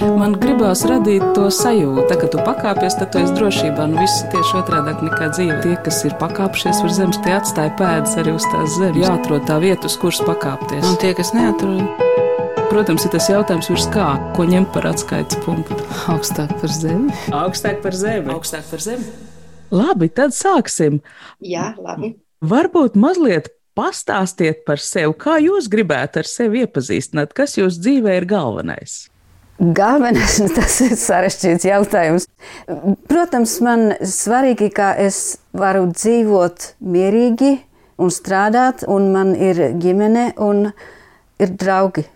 Man gribās radīt to sajūtu, tā, ka tu pakāpies, tad tu esi drošībā. Nu, viss tieši otrādi nekā dzīve. Tie, kas ir pakāpšies uz zemes, tie atstāja pēdas arī uz tās zemes. Jāatrod tā vieta, uz kuras pakāpties. Un tie, kas neatrod, Protams, ir tas jautājums, virs kā, ko ņemt par atskaites punktu. augstāk par zemi. Augstāk par zemi. Augstāk par zemi. Labi, tad sāksim. Jā, labi. Varbūt mazliet pastāstiet par sevi, kā jūs gribētu ar sevi iepazīstināt, kas jūsu dzīvē ir galvenais. Galvenais, tas ir sarežģīts jautājums. Protams, man svarīgi, ka es varu dzīvot mierīgi un strādāt, un man ir ģimene un ir draugi.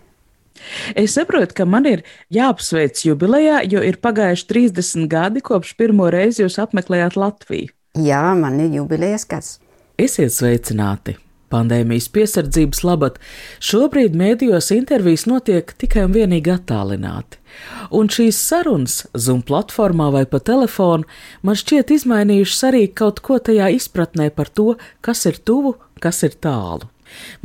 Es saprotu, ka man ir jāapsveic jubilejā, jo ir pagājuši 30 gadi kopš pirmo reizi jūs apmeklējāt Latviju. Jā, man ir jubilejas gads. Esiet sveicināti! Pandēmijas piesardzības labad šobrīd mēdījos intervijas notiek tikai un vienīgi attālināti. Un šīs sarunas, Zoom platformā vai pa telefonu, man šķiet izmainījušas arī kaut ko tajā izpratnē par to, kas ir tuvu, kas ir tālu.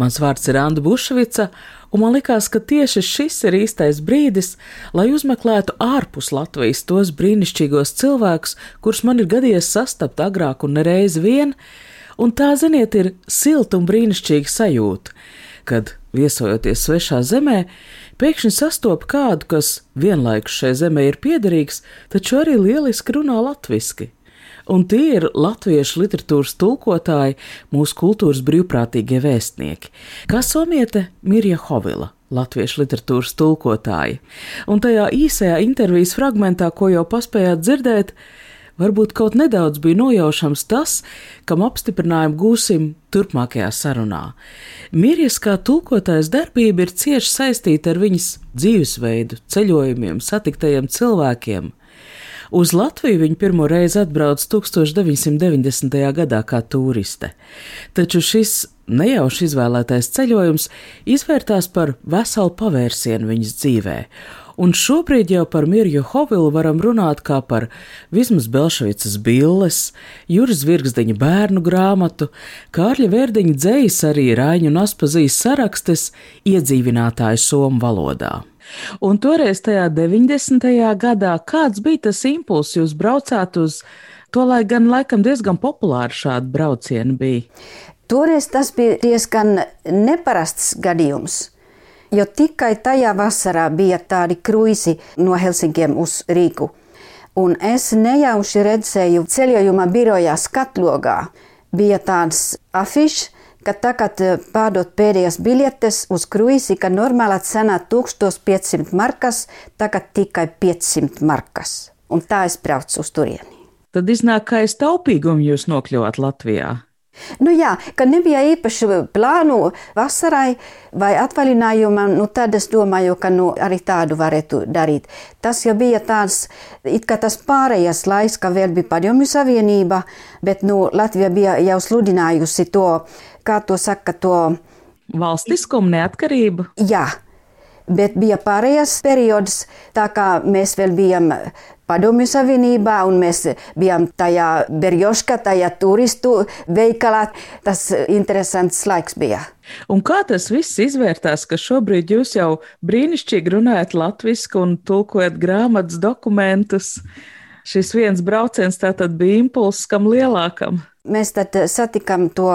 Mans vārds ir Anna Bušvica, un man likās, ka tieši šis ir īstais brīdis, lai uzmeklētu ārpus Latvijas tos brīnišķīgos cilvēkus, kurus man ir gadījies sastapt agrāk un nereiz vien, un tā, ziniet, ir silta un brīnišķīga sajūta, kad, viesojoties svešā zemē, pēkšņi sastop kādu, kas vienlaikus šai zemē ir piederīgs, taču arī lieliski runā latviski un tie ir latviešu literatūras tulkotāji, mūsu kultūras brīvprātīgie vēstnieki, kā somiete Mirja Hovila. Latviešu literatūras tulkotāji. Un tajā īsajā intervijas fragmentā, ko jau paspējāt dzirdēt, varbūt kaut nedaudz bija nojaušams tas, kam apstiprinājumu gūsim turpmākajā sarunā. Mirjas kā tulkotājas darbība ir cieši saistīta ar viņas dzīvesveidu, ceļojumiem, satiktajiem cilvēkiem. Uz Latviju viņa pirmo reizi atbrauca 1990. gadā kā turiste, taču šis nejauši izvēlētais ceļojums izvērtās par veselu pavērsienu viņas dzīvē, un šobrīd jau par Mirju Hovilu varam runāt kā par Vismas Belševicas billes, Juras Virgzdeņa bērnu grāmatu, Kārļa Vērdiņa dzējas arī Raiņu un Aspazijas sarakstes iedzīvinātāju somu valodā. Un toreiz, tajā 90. gadā, kāds bija tas impulss, jūs braucāt uz to, lai gan laikam diezgan populāri šādi braucieni bija? Toreiz tas bija diezgan neparasts gadījums. Jo tikai tajā vasarā bija tādi kruīzi no Helsinkiem uz Rīgu. Un es nejauši redzēju ceļojuma birojā skatlogā. Bija tāds afišs, ka tagad eh, pārdot pēdējās biļetes uz kruīzi, ka normālā cena 1500 markas, tagad tikai 500 markas. Un tā es braucu uz turieni. Tad iznāk, ka aiz taupīgumu jūs nokļuvāt Latvijā. Nu jā, ka nebija īpaši plānu vasarai vai atvaļinājumam, nu tad es domāju, ka nu, arī tādu varētu darīt. Tas jau bija tāds, it kā tas pārējais laiks, ka vēl bija padomju savienība, bet nu, Latvija bija jau sludinājusi to kā to saka, to valstiskumu, neatkarību. Jā, bet bija pārējais periods, tā kā mēs vēl bijām Padomju Savienībā, un mēs bijām tajā Berjoškā, tajā turistu veikalā. Tas interesants laiks bija. Un kā tas viss izvērtās, ka šobrīd jūs jau brīnišķīgi runājat latviešu un tulkojat grāmatas dokumentus? Šis viens brauciens tātad bija impulss kam lielākam. Mēs tad eh, satikām to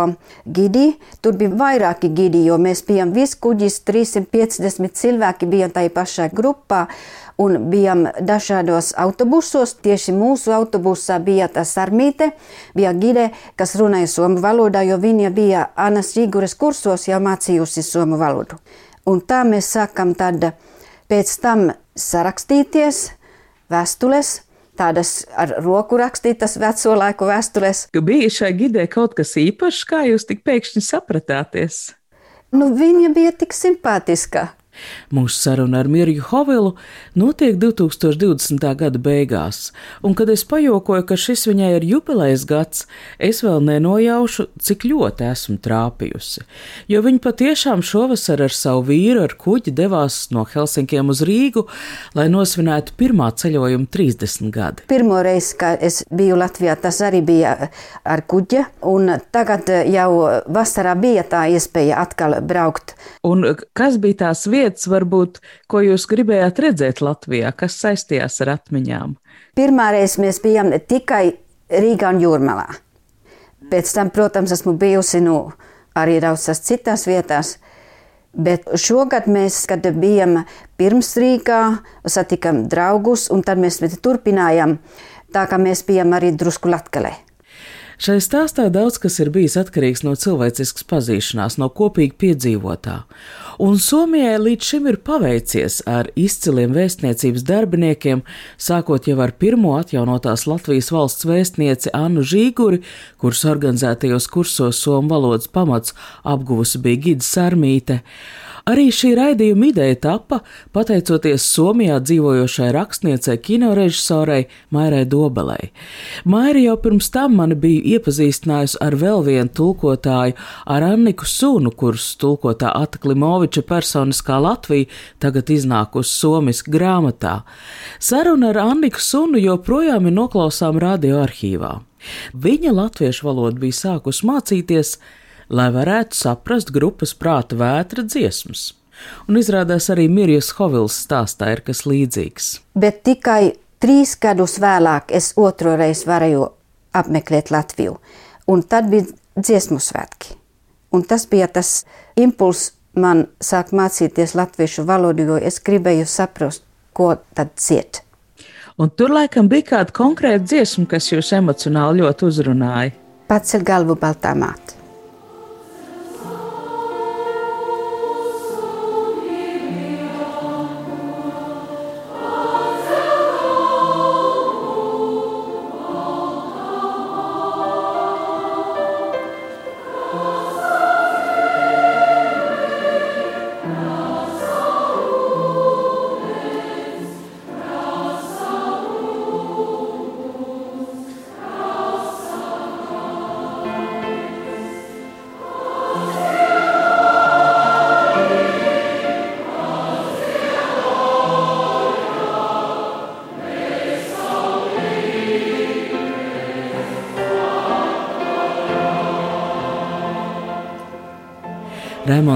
gidi. Tur bija vairāki gidi, jo mēs bijām visi kuģis, 350 cilvēki bija tajā pašā grupā. Un bijām dažādos autobusos. Tieši mūsu autobusā bija tā sarmīte, bija gide, kas runāja somu valodā, jo viņa bija Anas Žīgures kursos jau mācījusi somu valodu. Un tā mēs sākam tad pēc tam sarakstīties vēstules tādas ar roku rakstītas veco laiku vēstures. Ka bija šai gidē kaut kas īpašs, kā jūs tik pēkšņi sapratāties? Nu, viņa bija tik simpātiska. Mūsu saruna ar Mirju Hovilu notiek 2020. gada beigās, un, kad es pajokoju, ka šis viņai ir jubilejas gads, es vēl nenojaušu, cik ļoti esmu trāpījusi. Jo viņa patiešām šovasar ar savu vīru ar kuģi devās no Helsinkiem uz Rīgu, lai nosvinētu pirmā ceļojuma 30 gadi. Pirmo reizi, kad es biju Latvijā, tas arī bija ar kuģi, un tagad jau vasarā bija tā iespēja atkal braukt. Un kas bija tās vietas? Lietas, varbūt, ko jūs gribējāt redzēt Latvijā, kas saistījās ar atmiņām? Pirmā reize mēs bijām tikai Rīgā un Jūrmalā. Pēc tam, protams, esmu bijusi nu, arī daudzās citās vietās. Bet šogad mēs, kad bijām pirms Rīgā, satikām draugus, un tad mēs turpinājām, tā kā mēs bijām arī drusku Latgalē. Šai stāstā daudz kas ir bijis atkarīgs no cilvēciskas pazīšanās, no kopīgi piedzīvotā. Un Somijai līdz šim ir paveicies ar izciliem vēstniecības darbiniekiem, sākot jau ar pirmo atjaunotās Latvijas valsts vēstnieci Annu Žīguri, kuras organizētajos kursos somu valodas pamats apguvusi bija Gida Sarmīte. Arī šī raidījuma ideja tapa pateicoties Somijā dzīvojošai rakstniecei, kinorežisorei Mairai Dobelei. Maira jau pirms tam mani bija iepazīstinājusi ar vēl vienu tulkotāju, ar Anniku Sunu, kuras tulkotā Ata Klimoviča personiskā Latvija tagad iznākusi somiski grāmatā. Saruna ar Anniku Sunu joprojām ir noklausām radio arhīvā. Viņa latviešu valodu bija sākusi mācīties lai varētu saprast grupas prāta vētra dziesmas. Un izrādās arī Mirjas Hovils stāstā ir kas līdzīgs. Bet tikai trīs gadus vēlāk es otro reizi varēju apmeklēt Latviju, un tad bija dziesmu svētki. Un tas bija tas impulss man sākt mācīties latviešu valodu, jo es gribēju saprast, ko tad ciet. Un tur laikam bija kāda konkrēta dziesma, kas jūs emocionāli ļoti uzrunāja. Pats ir galvu baltā māte.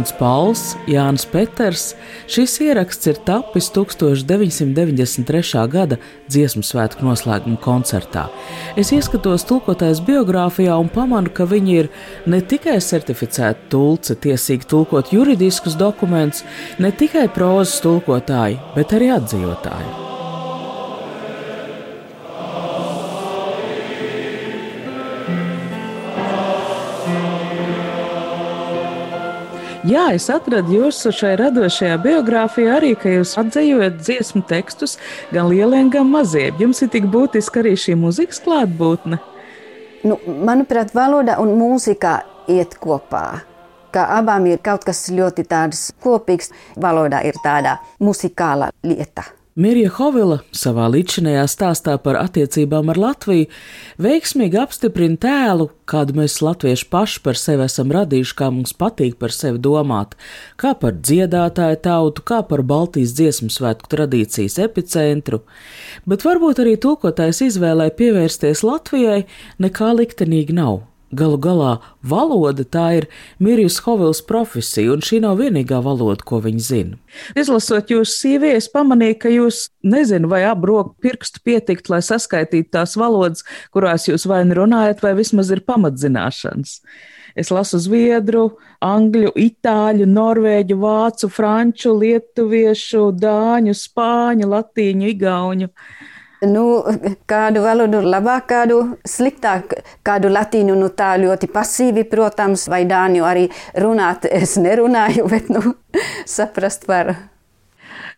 Raimons Pauls, Jānis Peters. Šis ieraksts ir tapis 1993. gada dziesmu svētku noslēguma koncertā. Es ieskatos tulkotājas biogrāfijā un pamanu, ka viņi ir ne tikai certificēti tulci, tiesīgi tulkot juridiskus dokumentus, ne tikai prozas tulkotāji, bet arī atdzīvotāji. Jā, es atradu jūsu šai radošajā biogrāfijā arī, ka jūs atzējot dziesmu tekstus gan lieliem, gan maziem. Jums ir tik būtiska arī šī mūzikas klātbūtne. Nu, manuprāt, valoda un mūzika iet kopā. Kā abām ir kaut kas ļoti tāds kopīgs, valoda ir tāda muzikāla lieta. Mirja Hovila savā līdzinējā stāstā par attiecībām ar Latviju veiksmīgi apstiprina tēlu, kādu mēs latvieši paši par sevi esam radījuši, kā mums patīk par sevi domāt, kā par dziedātāju tautu, kā par Baltijas dziesmu svētku tradīcijas epicentru, bet varbūt arī tulkotājs izvēlē pievērsties Latvijai nekā liktenīgi nav. Galu galā valoda tā ir Mirjas Hovils profesija, un šī nav vienīgā valoda, ko viņa zina. Izlasot jūsu CV, es pamanīju, ka jūs nezinu, vai abroku pirkstu pietikt, lai saskaitītu tās valodas, kurās jūs vai nu runājat, vai vismaz ir pamatzināšanas. Es lasu zviedru, angļu, itāļu, norvēģu, vācu, franču, lietuviešu, dāņu, spāņu, latīņu, igauņu. Nu, kādu valodu labāk, kādu sliktāk, kādu latīņu, nu tā ļoti pasīvi, protams, vai dāņu arī runāt. Es nerunāju, bet, nu, saprast var.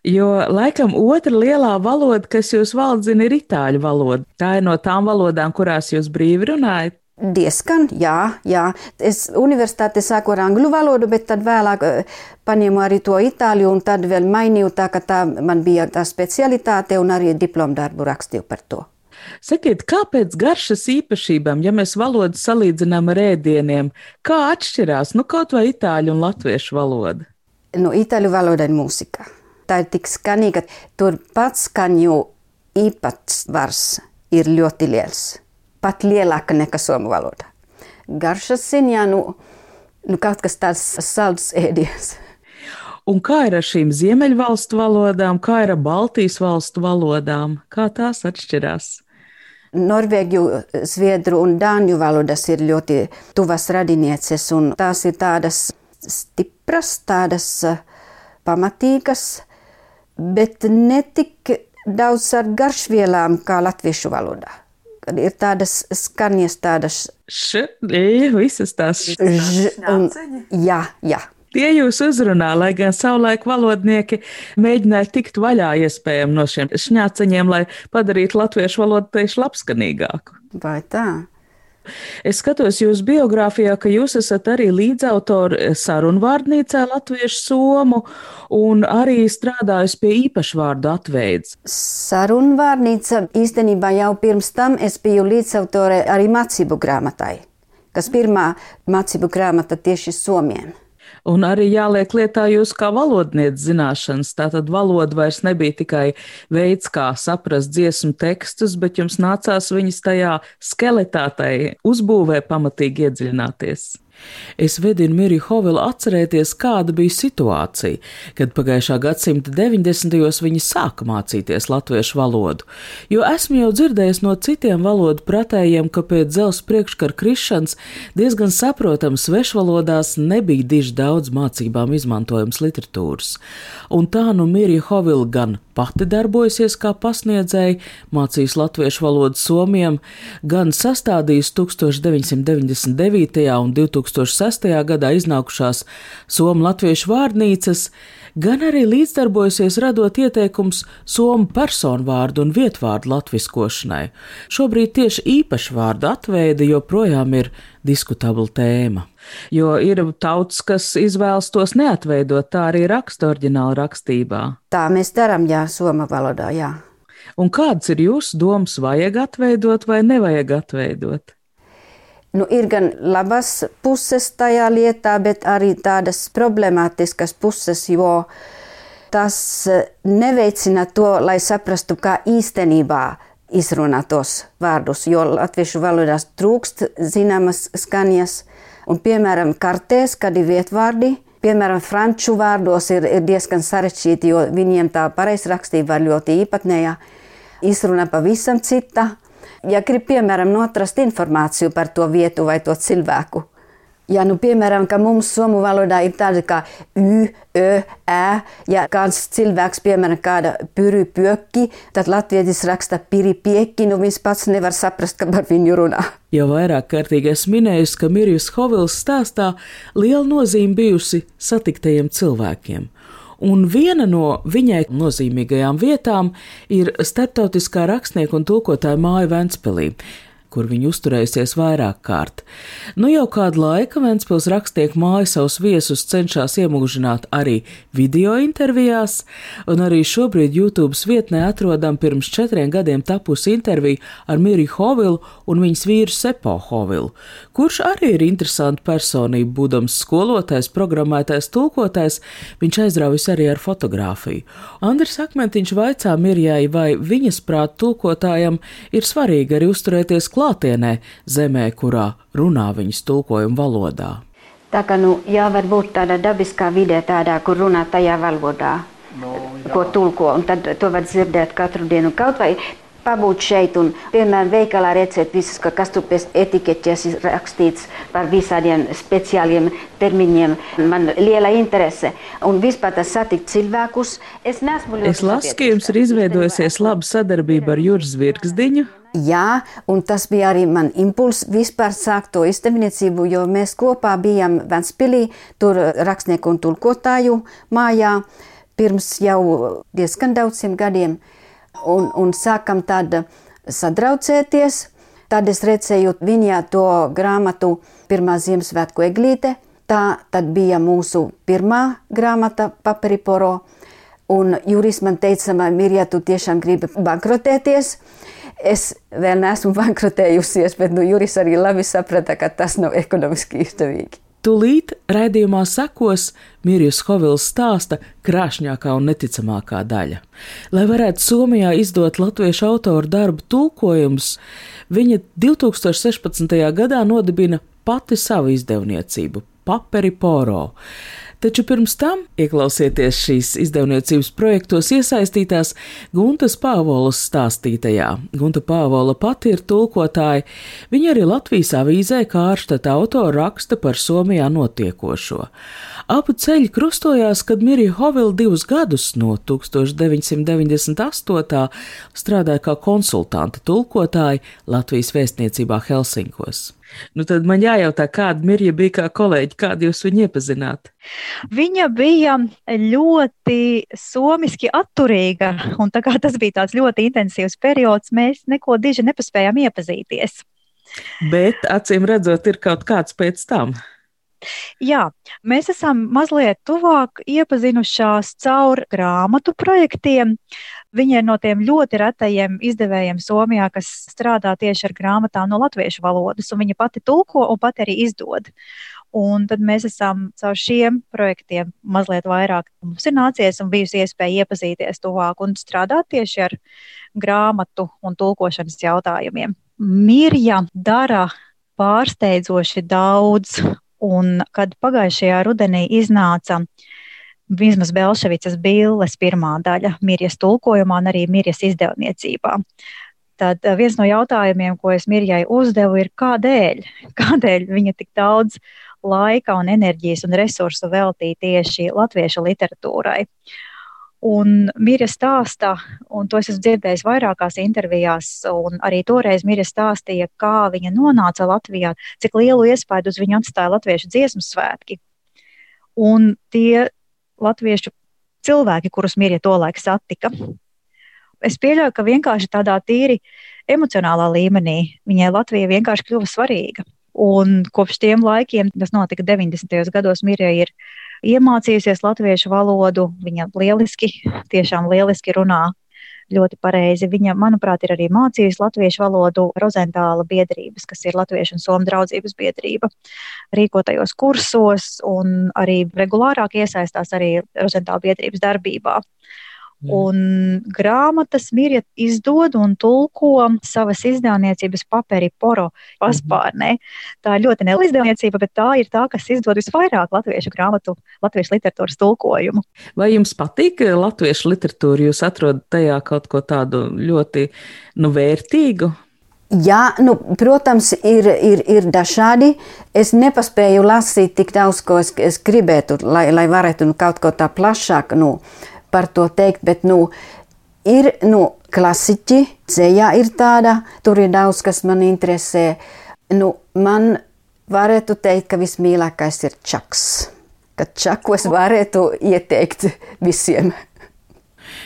Jo, laikam, otra lielā valoda, kas jūs valdzina, ir itāļu valoda. Tā ir no tām valodām, kurās jūs brīvi runājat. Diezgan, jā, jā. Es universitātē sāku ar angļu valodu, bet tad vēlāk eh, paņēmu arī to itāļu un tad vēl mainīju tā, ka tā man bija tā specialitāte un arī diplomdarbu rakstīju par to. Sakiet, kāpēc garšas īpašībām, ja mēs valodu salīdzinām ar ēdieniem, kā atšķirās, nu kaut vai itāļu un latviešu valoda? Nu, itāļu valoda ir mūzika. Tā ir tik skanīga, tur pats skaņu īpatsvars ir ļoti liels pat lielāka nekā somu valoda. Garšas ziņā, nu, nu kaut kas tāds salds ēdiens. Un kā ir ar šīm ziemeļvalstu valodām, kā ir ar Baltijas valstu valodām? Kā tās atšķirās? Norvēģu, zviedru un dāņu valodas ir ļoti tuvas radinieces, un tās ir tādas stipras, tādas eh, pamatīgas, bet ne tik daudz ar garšvielām kā latviešu valodā. Kad ir tādas skaņas, tādas š, e, visas tās ž, un, jā, jā. Tie jūs uzrunā, lai gan savulaik valodnieki mēģināja tikt vaļā iespējami no šiem šņāceņiem, lai padarītu latviešu valodu tieši labskanīgāku. Vai tā? Es skatos jūsu biogrāfijā, ka jūs esat arī līdzautori sarunvārdnīcā Latviešu somu un arī strādājis pie īpašvārdu atveids. Sarunvārdnīca īstenībā jau pirms tam es biju līdzautore arī mācību grāmatai, kas pirmā mācību grāmata tieši somiem. Un arī jāliek lietā jūs kā valodnieces zināšanas. Tātad valoda vairs nebija tikai veids, kā saprast dziesmu tekstus, bet jums nācās viņas tajā skeletātai uzbūvē pamatīgi iedziļināties. Es vedinu Mirju Hovilu atcerēties, kāda bija situācija, kad pagājušā gadsimta 90. viņa sāka mācīties latviešu valodu, jo esmu jau dzirdējis no citiem valodu pratējiem, ka pēc dzelzs priekškara krišanas diezgan saprotams svešvalodās nebija diži daudz mācībām izmantojams literatūras. Un tā nu Mirja Hovila gan pati darbojasies kā pasniedzēja, mācījis latviešu valodu somiem, gan sastādījis 1999. un 2006. gadā iznākušās somu latviešu vārnīcas, gan arī līdzdarbojasies radot ieteikums somu personu vārdu un vietvārdu latviskošanai. Šobrīd tieši īpaši vārdu atveide joprojām ir diskutabla tēma. Jo ir tauts, kas izvēlas tos neatveidot, tā arī raksta oriģināla rakstībā. Tā mēs darām, jā, soma valodā, jā. Un kāds ir jūsu domas, vajag atveidot vai nevajag atveidot? Nu, ir gan labas puses tajā lietā, bet arī tādas problemātiskas puses, jo tas neveicina to, lai saprastu, kā īstenībā izrunāt tos vārdus, jo latviešu valodās trūkst zināmas skaņas. Un, piemēram, kartēs, kad ir vietvārdi, piemēram, franču vārdos ir, ir diezgan sarežģīti, jo viņiem tā pareizrakstība var ļoti īpatnēja, izruna pavisam cita. Ja grib, piemēram, notrast informāciju par to vietu vai to cilvēku, Ja, nu, piemēram, ka mums somu valodā ir tāda kā y, ö, ē, ja kāds cilvēks, piemēram, kāda pyri pjökki, tad latvietis raksta piri pieki, nu viņš pats nevar saprast, ka par viņu runā. Jau vairāk kārtīgi esmu minējis, ka Mirjas Hovils stāstā liela nozīme bijusi satiktajiem cilvēkiem. Un viena no viņai nozīmīgajām vietām ir starptautiskā rakstnieku un tulkotāja māja Ventspēlī kur viņa uzturējusies vairāk kārt. Nu jau kādu laiku Ventspils rakstnieku māja savus viesus cenšas iemūžināt arī video intervijās, un arī šobrīd YouTube vietnē atrodam pirms četriem gadiem tapusi intervija ar Miriju Hovilu un viņas vīru Sepo Hovilu, kurš arī ir interesanta personība, būdams skolotājs, programmētais, tulkotājs, viņš aizraujas arī ar fotografiju. Andris Akmentiņš vaicā Mirjai, vai viņas prāt tulkotājam ir svarīgi arī uzturēties klāt klātienē zemē, kurā runā viņas tulkojuma valodā. Tā kā nu, jā, var būt tāda dabiskā vidē, tādā, kur runā tajā valodā, no, jā. ko tulko, un tad to var dzirdēt katru dienu. Kaut vai pabūt šeit un, piemēram, veikalā redzēt visus, ka kas tur pēc etiķetes ir rakstīts par visādiem speciāliem termiņiem. Man liela interese un vispār tas satikt cilvēkus. Es nesmu ļoti. Es lasu, ka jums ir izveidojusies laba sadarbība ar Juris Virksdiņu. Jā, un tas bija arī man impulss vispār sākt to izdevniecību, jo mēs kopā bijām Ventspilī, tur rakstnieku un tulkotāju mājā pirms jau diezgan daudziem gadiem un, un sākam tad sadraudzēties. Tad es redzēju viņā to grāmatu Pirmā Ziemassvētku eglīte. Tā tad bija mūsu pirmā grāmata Paperiporo. Un Juris man teica, Mirja, tu tiešām gribi bankrotēties. Es vēl neesmu bankrotējusies, bet nu, Juris arī labi saprata, ka tas nav ekonomiski izdevīgi. Tūlīt raidījumā sekos Mirjas Hovils stāsta krāšņākā un neticamākā daļa. Lai varētu Somijā izdot latviešu autoru darbu tulkojums, viņa 2016. gadā nodibina pati savu izdevniecību - Paperi Poro. Taču pirms tam ieklausieties šīs izdevniecības projektos iesaistītās Guntas Pāvolas stāstītajā. Gunta Pāvola pati ir tulkotāja, viņa arī Latvijas avīzē kārštata autora raksta par Somijā notiekošo. Abu ceļi krustojās, kad Mirija Hovila divus gadus no 1998. strādāja kā konsultanta tulkotāja Latvijas vēstniecībā Helsinkos. Nu, tad man jājautā, kāda Mirja bija kā kolēģi, kādu jūs viņu iepazināt? Viņa bija ļoti somiski atturīga, un tā kā tas bija tāds ļoti intensīvs periods, mēs neko diži nepaspējām iepazīties. Bet, acīm redzot, ir kaut kāds pēc tam. Jā, mēs esam mazliet tuvāk iepazinušās caur grāmatu projektiem. Viņa ir no tiem ļoti retajiem izdevējiem Somijā, kas strādā tieši ar grāmatām no latviešu valodas, un viņa pati tulko un pati arī izdod. Un tad mēs esam caur šiem projektiem mazliet vairāk mums ir nācies un bijusi iespēja iepazīties tuvāk un strādāt tieši ar grāmatu un tulkošanas jautājumiem. Mirja dara pārsteidzoši daudz Un kad pagājušajā rudenī iznāca vismaz Belševicas billes pirmā daļa Mirjas tulkojumā un arī Mirjas izdevniecībā, tad eh, viens no jautājumiem, ko es Mirjai uzdevu, ir kādēļ? Kādēļ viņa tik daudz laika un enerģijas un resursu veltīja tieši latviešu literatūrai? Un Mīra stāsta, un to es esmu dzirdējis vairākās intervijās, un arī toreiz Mīra stāstīja, kā viņa nonāca Latvijā, cik lielu iespaidu uz viņu atstāja latviešu dziesmu svētki. Un tie latviešu cilvēki, kurus Mīra tolaik satika, es pieļauju, ka vienkārši tādā tīri emocionālā līmenī viņai Latvija vienkārši kļuva svarīga. Un kopš tiem laikiem, tas notika 90. gados, Mīra ir iemācījusies latviešu valodu. Viņa lieliski, tiešām lieliski runā. Ļoti pareizi. Viņa, manuprāt, ir arī mācījusi latviešu valodu Rozentāla biedrības, kas ir Latviešu un Somu draudzības biedrība, rīkotajos kursos un arī regulārāk iesaistās arī Rozentāla biedrības darbībā. Un grāmatas Mirja izdod un tulko savas izdevniecības papēri poro paspārnē. Tā ir ļoti neliela izdevniecība, bet tā ir tā, kas izdod visvairāk latviešu grāmatu, latviešu literatūras tulkojumu. Vai jums patīk latviešu literatūra? Jūs atrodat tajā kaut ko tādu ļoti nu, vērtīgu? Jā, nu, protams, ir, ir, ir dažādi. Es nepaspēju lasīt tik daudz, ko es, es gribētu, lai, lai varētu nu, kaut ko tā plašāk nu, par to teikt, bet nu, ir nu, klasiķi, dzējā ir tāda, tur ir daudz, kas man interesē. Nu, man varētu teikt, ka vismīļākais ir čaks. Ka čaku es varētu ieteikt visiem.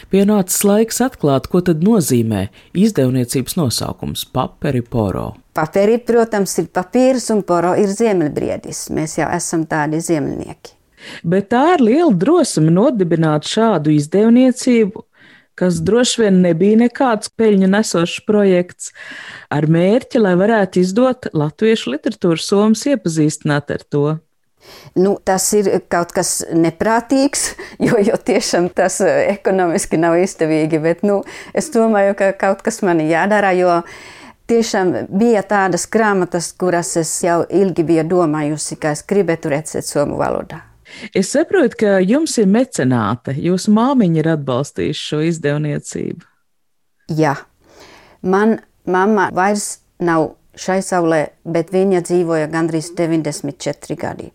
Pienācis laiks atklāt, ko tad nozīmē izdevniecības nosaukums - paperi poro. Paperi, protams, ir papīrs un poro ir ziemeļbriedis. Mēs jau esam tādi ziemeļnieki. Bet tā ir liela drosme nodibināt šādu izdevniecību, kas droši vien nebija nekāds peļņu nesošs projekts, ar mērķi, lai varētu izdot latviešu literatūru somas iepazīstināt ar to. Nu, tas ir kaut kas neprātīgs, jo, jo tiešām tas eh, ekonomiski nav izdevīgi. Bet nu, es domāju, ka kaut kas man jādara, jo tiešām bija tādas grāmatas, kuras es jau ilgi biju domājusi, ka es gribētu redzēt somu valodā. Es saprotu, ka jums ir mecenāte. Jūsu māmiņa ir atbalstījusi šo izdevniecību. Jā, man mamma vairs nav šai saulē, bet viņa dzīvoja gandrīz 94 gadi.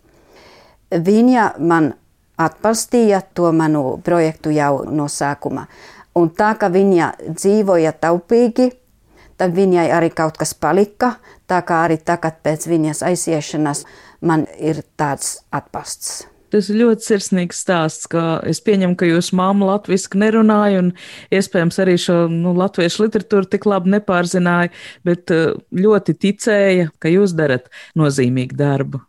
Viņa man atbalstīja to manu projektu jau no sākuma. Un tā kā viņa dzīvoja taupīgi, tad viņai arī kaut kas palika. Tā kā arī tagad pēc viņas aiziešanas man ir tāds atbalsts. Tas ir ļoti sirsnīgs stāsts, ka es pieņemu, ka jūsu māma latviešu nerunāja un iespējams arī šo nu, latviešu literatūru tik labi nepārzināja, bet eh, ļoti ticēja, ka jūs darat nozīmīgu darbu.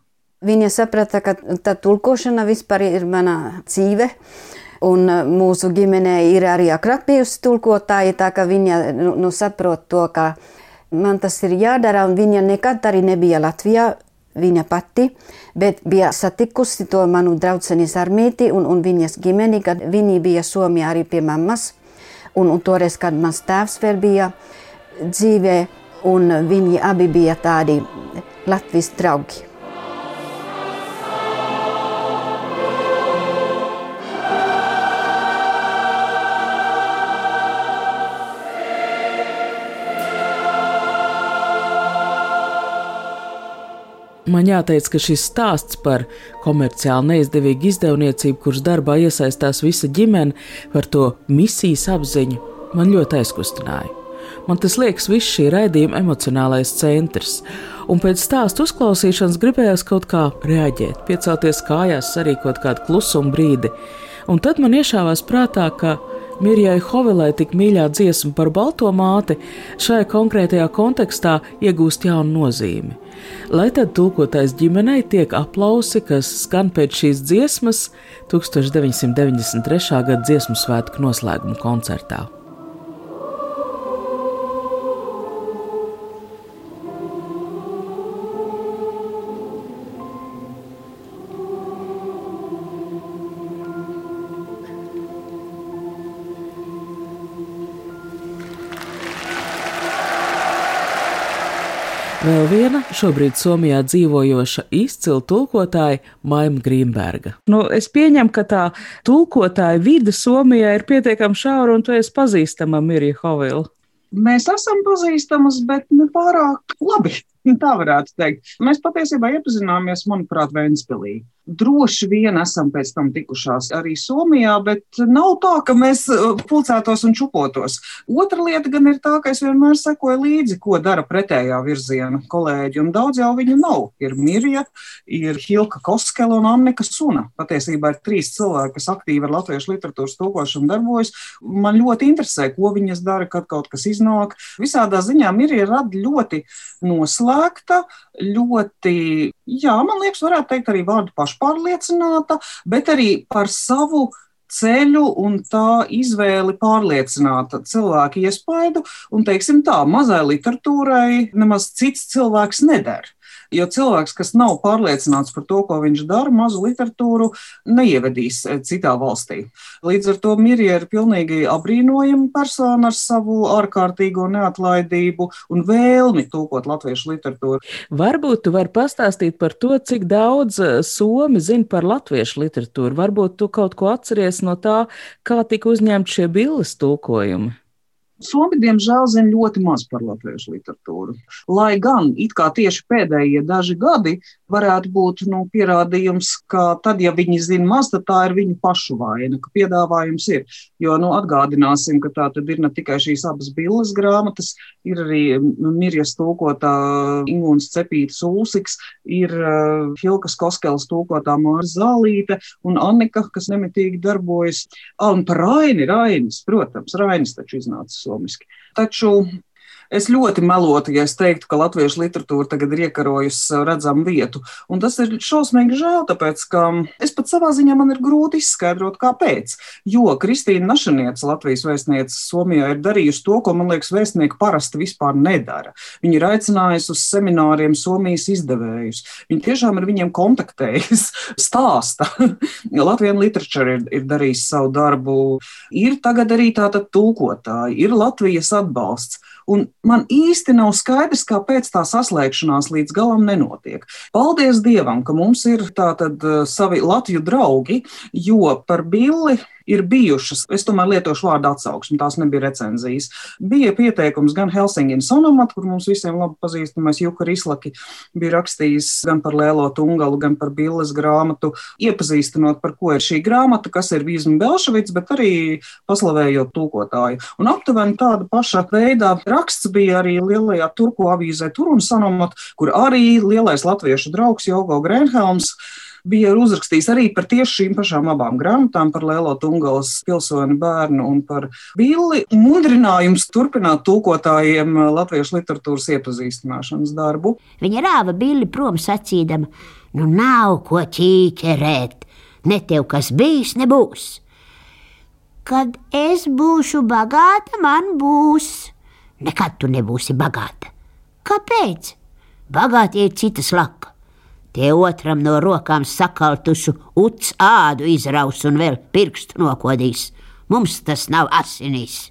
Viņa saprata, ka tā tulkošana vispār ir mana dzīve. Un eh, mūsu ģimenē ir arī agrāk bijusi tulkotāja, tā ka viņa nu, nu, saprot to, ka man tas ir jādara, viņa nekad arī nebija Latvijā viņa pati, bet bija satikusi to manu draudzeni Sarmīti un, un viņas ģimeni, kad viņi bija Somijā arī pie mammas. Un, un toreiz, kad mans tēvs vēl bija dzīvē, un viņi abi bija tādi Latvijas draugi. Man jāteic, ka šis stāsts par komerciāli neizdevīgu izdevniecību, kuras darbā iesaistās visa ģimene, par to misijas apziņu, man ļoti aizkustināja. Man tas liekas, viss šī raidījuma emocionālais centrs, un pēc stāstu uzklausīšanas gribējās kaut kā reaģēt, piecelties kājās, sarīkot kādu klusumu brīdi, un tad man iešāvās prātā, ka Mirjai Hovelai tik mīļā dziesma par balto māti šajā konkrētajā kontekstā iegūst jaunu nozīmi. Lai tad tulkotais ģimenei tiek aplausi, kas skan pēc šīs dziesmas 1993. gada dziesmu svētku noslēguma koncertā. Vēl viena šobrīd Somijā dzīvojoša izcila tulkotāja Maima Grīmberga. Nu, es pieņemu, ka tā tulkotāja vide Somijā ir pietiekami šaura un tu esi pazīstama Mirja Hovila. Mēs esam pazīstamas, bet ne pārāk labi. Tā varētu teikt. Mēs patiesībā iepazināmies, manuprāt, Vēnspilī. Droši vien esam pēc tam tikušās arī Somijā, bet nav tā, ka mēs uh, pulcētos un čupotos. Otra lieta gan ir tā, ka es vienmēr sekoju līdzi, ko dara pretējā virziena kolēģi, un daudz jau viņu nav. Ir Mirja, ir Hilka Koskela un Annika Suna. Patiesībā ir trīs cilvēki, kas aktīvi ar latviešu literatūras tulkošanu darbojas. Man ļoti interesē, ko viņas dara, kad kaut kas iznāk. Visādā ziņā Mirja rada ļoti noslēgta, ļoti, jā, man liekas, varētu teikt arī vārdu pašpārliecināta, bet arī par savu ceļu un tā izvēli pārliecināta cilvēka iespaidu, un, teiksim tā, mazai literatūrai nemaz cits cilvēks nedara. Jo cilvēks, kas nav pārliecināts par to, ko viņš dara, mazu literatūru neievedīs eh, citā valstī. Līdz ar to Mirja ir pilnīgi apbrīnojama persona ar savu ārkārtīgo neatlaidību un vēlmi tūkot latviešu literatūru. Varbūt tu vari pastāstīt par to, cik daudz eh, somi zina par latviešu literatūru. Varbūt tu kaut ko atceries no tā, kā tika uzņemti šie bildes tulkojumi. Somi, diemžēl, zina ļoti maz par latviešu literatūru. Lai gan it kā tieši pēdējie daži gadi varētu būt nu, pierādījums, ka tad, ja viņi zina maz, tad tā ir viņu pašu vaina, ka piedāvājums ir. Jo nu, atgādināsim, ka tā tad ir ne tikai šīs abas bildes grāmatas, ir arī Mirjas tūkotā Ingūnas cepītas Ulsiks, ir uh, Hilkas Koskelas tūkotā Māra Zālīte un Annika, kas nemitīgi darbojas. Ah, un par Raini, Rainis, protams, Rainis taču iznāca somiski. Taču Es ļoti melotu, ja es teiktu, ka latviešu literatūra tagad ir iekarojusi redzamu vietu. Un tas ir šausmīgi žēl, tāpēc, ka es pat savā ziņā man ir grūti izskaidrot, kāpēc. Jo Kristīna Našaniece, Latvijas vēstniece Somijā, ir darījusi to, ko, man liekas, vēstnieki parasti vispār nedara. Viņa ir aicinājusi uz semināriem Somijas izdevējus. Viņa tiešām ar viņiem kontaktējas, stāsta. Latvijas literatūra ir, ir darījusi savu darbu. Ir tagad arī tāda tulkotāja, ir Latvijas atbalsts. Un man īsti nav skaidrs, kāpēc tā saslēgšanās līdz galam nenotiek. Paldies Dievam, ka mums ir tātad eh, savi Latviju draugi, jo par Billi ir bijušas, es tomēr lietošu vārdu atsauksmi, tās nebija recenzijas. Bija pieteikums gan Helsinginas Sonomat, kur mums visiem labi pazīstamais Juka Rislaki bija rakstījis gan par Lēlo Tungalu, gan par Billes grāmatu, iepazīstinot, par ko ir šī grāmata, kas ir Vīzma Belševits, bet arī paslavējot tūkotāju. Un aptuveni tāda paša veida raksts bija arī lielajā turku avīzē Tur un Sanomat, kur arī lielais latviešu draugs Jogo Grenhelms bija uzrakstījis arī par tieši šīm pašām abām grāmatām, par Lēlo Tungalas pilsoni bērnu un par Billi. Mudrinājums turpināt tulkotājiem latviešu literatūras iepazīstināšanas darbu. Viņa rāva Billi prom sacīdama, nu nav ko ķīķerēt, ne tev kas bijis, nebūs. Kad es būšu bagāta, man būs. Nekad tu nebūsi bagāta. Kāpēc? Bagātie ir citas laka. Tie otram no rokām sakaltušu uts ādu izraus un vēl pirkstu nokodīs. Mums tas nav asinīs.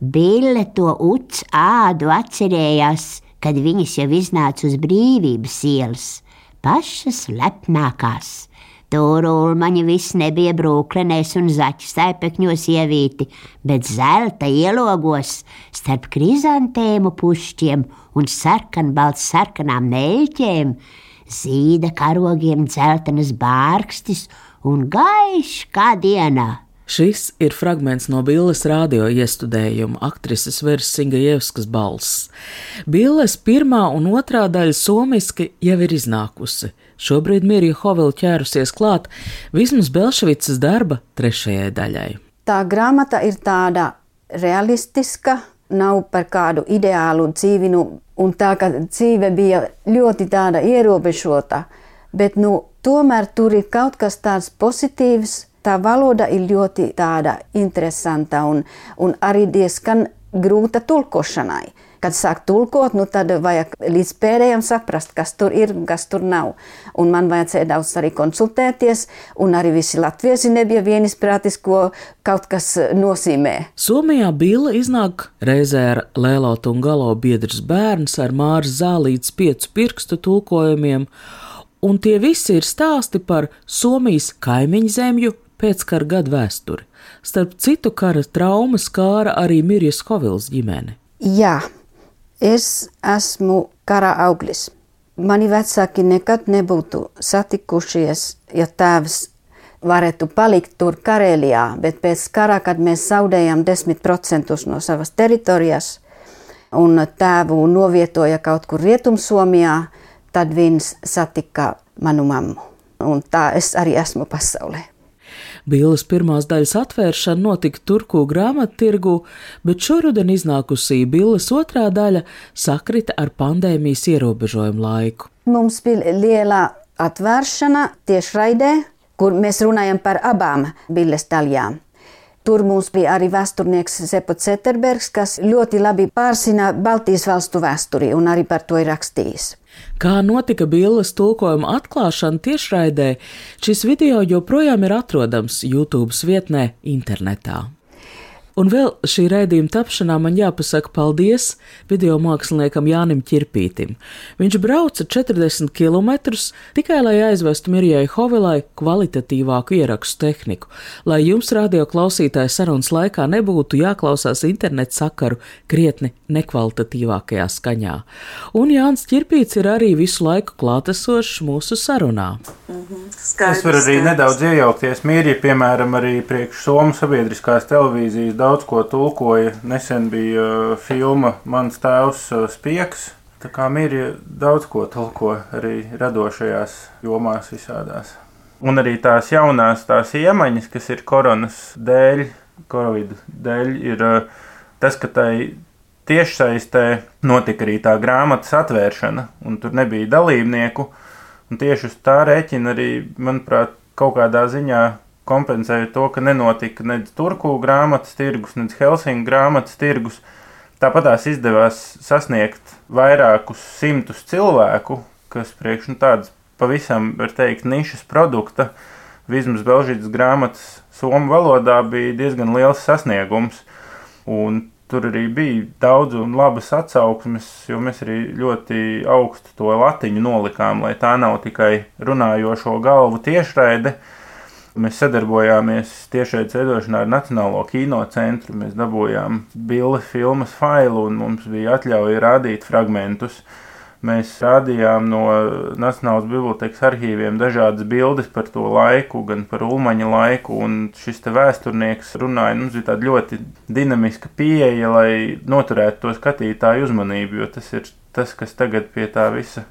Bille to uts ādu atcerējās, kad viņas jau iznāca uz brīvības ielas, pašas lepnākās. Tur ulmaņi viss nebija brūklenēs un zaķu staipekņos ievīti, bet zelta ielogos starp krizantēmu pušķiem un sarkanbalts sarkanām neļķēm, zīda karogiem dzeltenas bārkstis un gaišs kā dienā. Šis ir fragments no Billes radio iestudējuma aktrises Versinga Jevskas balss. Billes pirmā un otrā daļa somiski jau ir iznākusi. Šobrīd Mirja Hovila ķērusies klāt vismaz Belševicas darba trešajai daļai. Tā grāmata ir tāda realistiska, nav par kādu ideālu dzīvi, nu, un tā kā dzīve bija ļoti tāda ierobežota, bet nu, tomēr tur ir kaut kas tāds pozitīvs. Tā valoda ir ļoti tāda interesanta un, un arī diezgan grūta tulkošanai. Kad sāk tulkot, nu tad vajag līdz pēdējiem saprast, kas tur ir un kas tur nav. Un man vajadzēja daudz arī konsultēties, un arī visi latvieši nebija vienisprātis, ko kaut kas nozīmē. Somijā Bīla iznāk reizē ar Lēlotu un Galo biedrs bērns ar Māras zālītes piecu pirkstu tulkojumiem, un tie visi ir stāsti par Somijas kaimiņu zemju pēckara gadu vēsturi. Starp citu, kara traumas skāra arī Mirjas Hovils ģimene. Jā, Es esmu kara auglis. Mani vecāki nekad nebūtu satikušies, ja tēvs varētu palikt tur Karēlijā, bet pēc kara, kad mēs zaudējām 10% no savas teritorijas un tēvu novietoja kaut kur Rietumsomijā, tad viņš satika manu mammu. Un tā es arī esmu pasaulē. Bīles pirmās daļas atvēršana notika Turku grāmattirgu, bet šoruden iznākusī Bīles otrā daļa sakrita ar pandēmijas ierobežojumu laiku. Mums bija liela atvēršana tiešraidē, kur mēs runājam par abām Bīles daļām. Tur mums bija arī vēsturnieks Zepo Ceterbergs, kas ļoti labi pārzina Baltijas valstu vēsturi un arī par to ir rakstījis. Kā notika bildes tulkojuma atklāšana tiešraidē, šis video joprojām ir atrodams YouTube vietnē internetā. Un vēl šī raidījuma tapšanā man jāpasaka paldies video māksliniekam Jānim Čirpītim. Viņš brauca 40 km tikai lai aizvestu Mirjai Hovilai kvalitatīvāku ierakstu tehniku, lai jums radio klausītāju sarunas laikā nebūtu jāklausās internetu sakaru krietni nekvalitatīvākajā skaņā. Un Jānis Čirpīts ir arī visu laiku klātesošs mūsu sarunā. Mm -hmm. Skaidrs, es varu arī skaidrs. nedaudz iejaukties. Mīri, piemēram, arī priekš Somu sabiedriskās televīzijas daudz ko tulkoja. Nesen bija uh, filma Mans tēvs uh, Spieks. Tā kā Mīri daudz ko tulko arī radošajās jomās visādās. Un arī tās jaunās tās iemaņas, kas ir koronas dēļ, covid dēļ, ir uh, tas, ka tai tiešsaistē notika arī tā grāmatas atvēršana, un tur nebija dalībnieku. Un tieši uz tā rēķina arī, manuprāt, kaut kādā ziņā kompensēja to, ka nenotika nec Turku grāmatas tirgus, nec Helsinku grāmatas tirgus. Tāpat tās izdevās sasniegt vairākus simtus cilvēku, kas priekš nu, tādas pavisam, var teikt, nišas produkta, vismaz Belžītas grāmatas somu valodā bija diezgan liels sasniegums. Un tur arī bija daudz un labas atsauksmes, jo mēs arī ļoti augstu to latiņu nolikām, lai tā nav tikai runājošo galvu tiešraide. Mēs sadarbojāmies tiešraidē veidošanā ar Nacionālo kino centru. Mēs dabūjām bildi filmas failu un mums bija atļauja rādīt fragmentus. Mēs rādījām no Nacionālās bibliotekas arhīviem dažādas bildes par to laiku, gan par Ulmaņa laiku. Šis vēsturnieks runāja, nu, mums bija tāda ļoti dinamiska pieeja, lai noturētu to skatītāju uzmanību, jo tas ir tas, kas tagad pie tā visa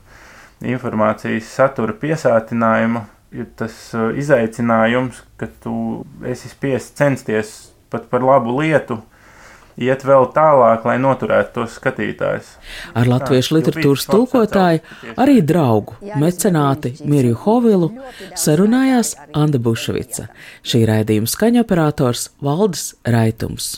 informācijas satura piesātinājuma ir tas uh, izaicinājums, ka tu esi spiests censties pat par labu lietu iet vēl tālāk, lai noturētu tos skatītājus. Ar latviešu literatūras tulkotāju, arī draugu, mecenāti Mirju Hovilu sarunājās Anda Bušvica, šī raidījuma skaņoperators Valdis Raitums.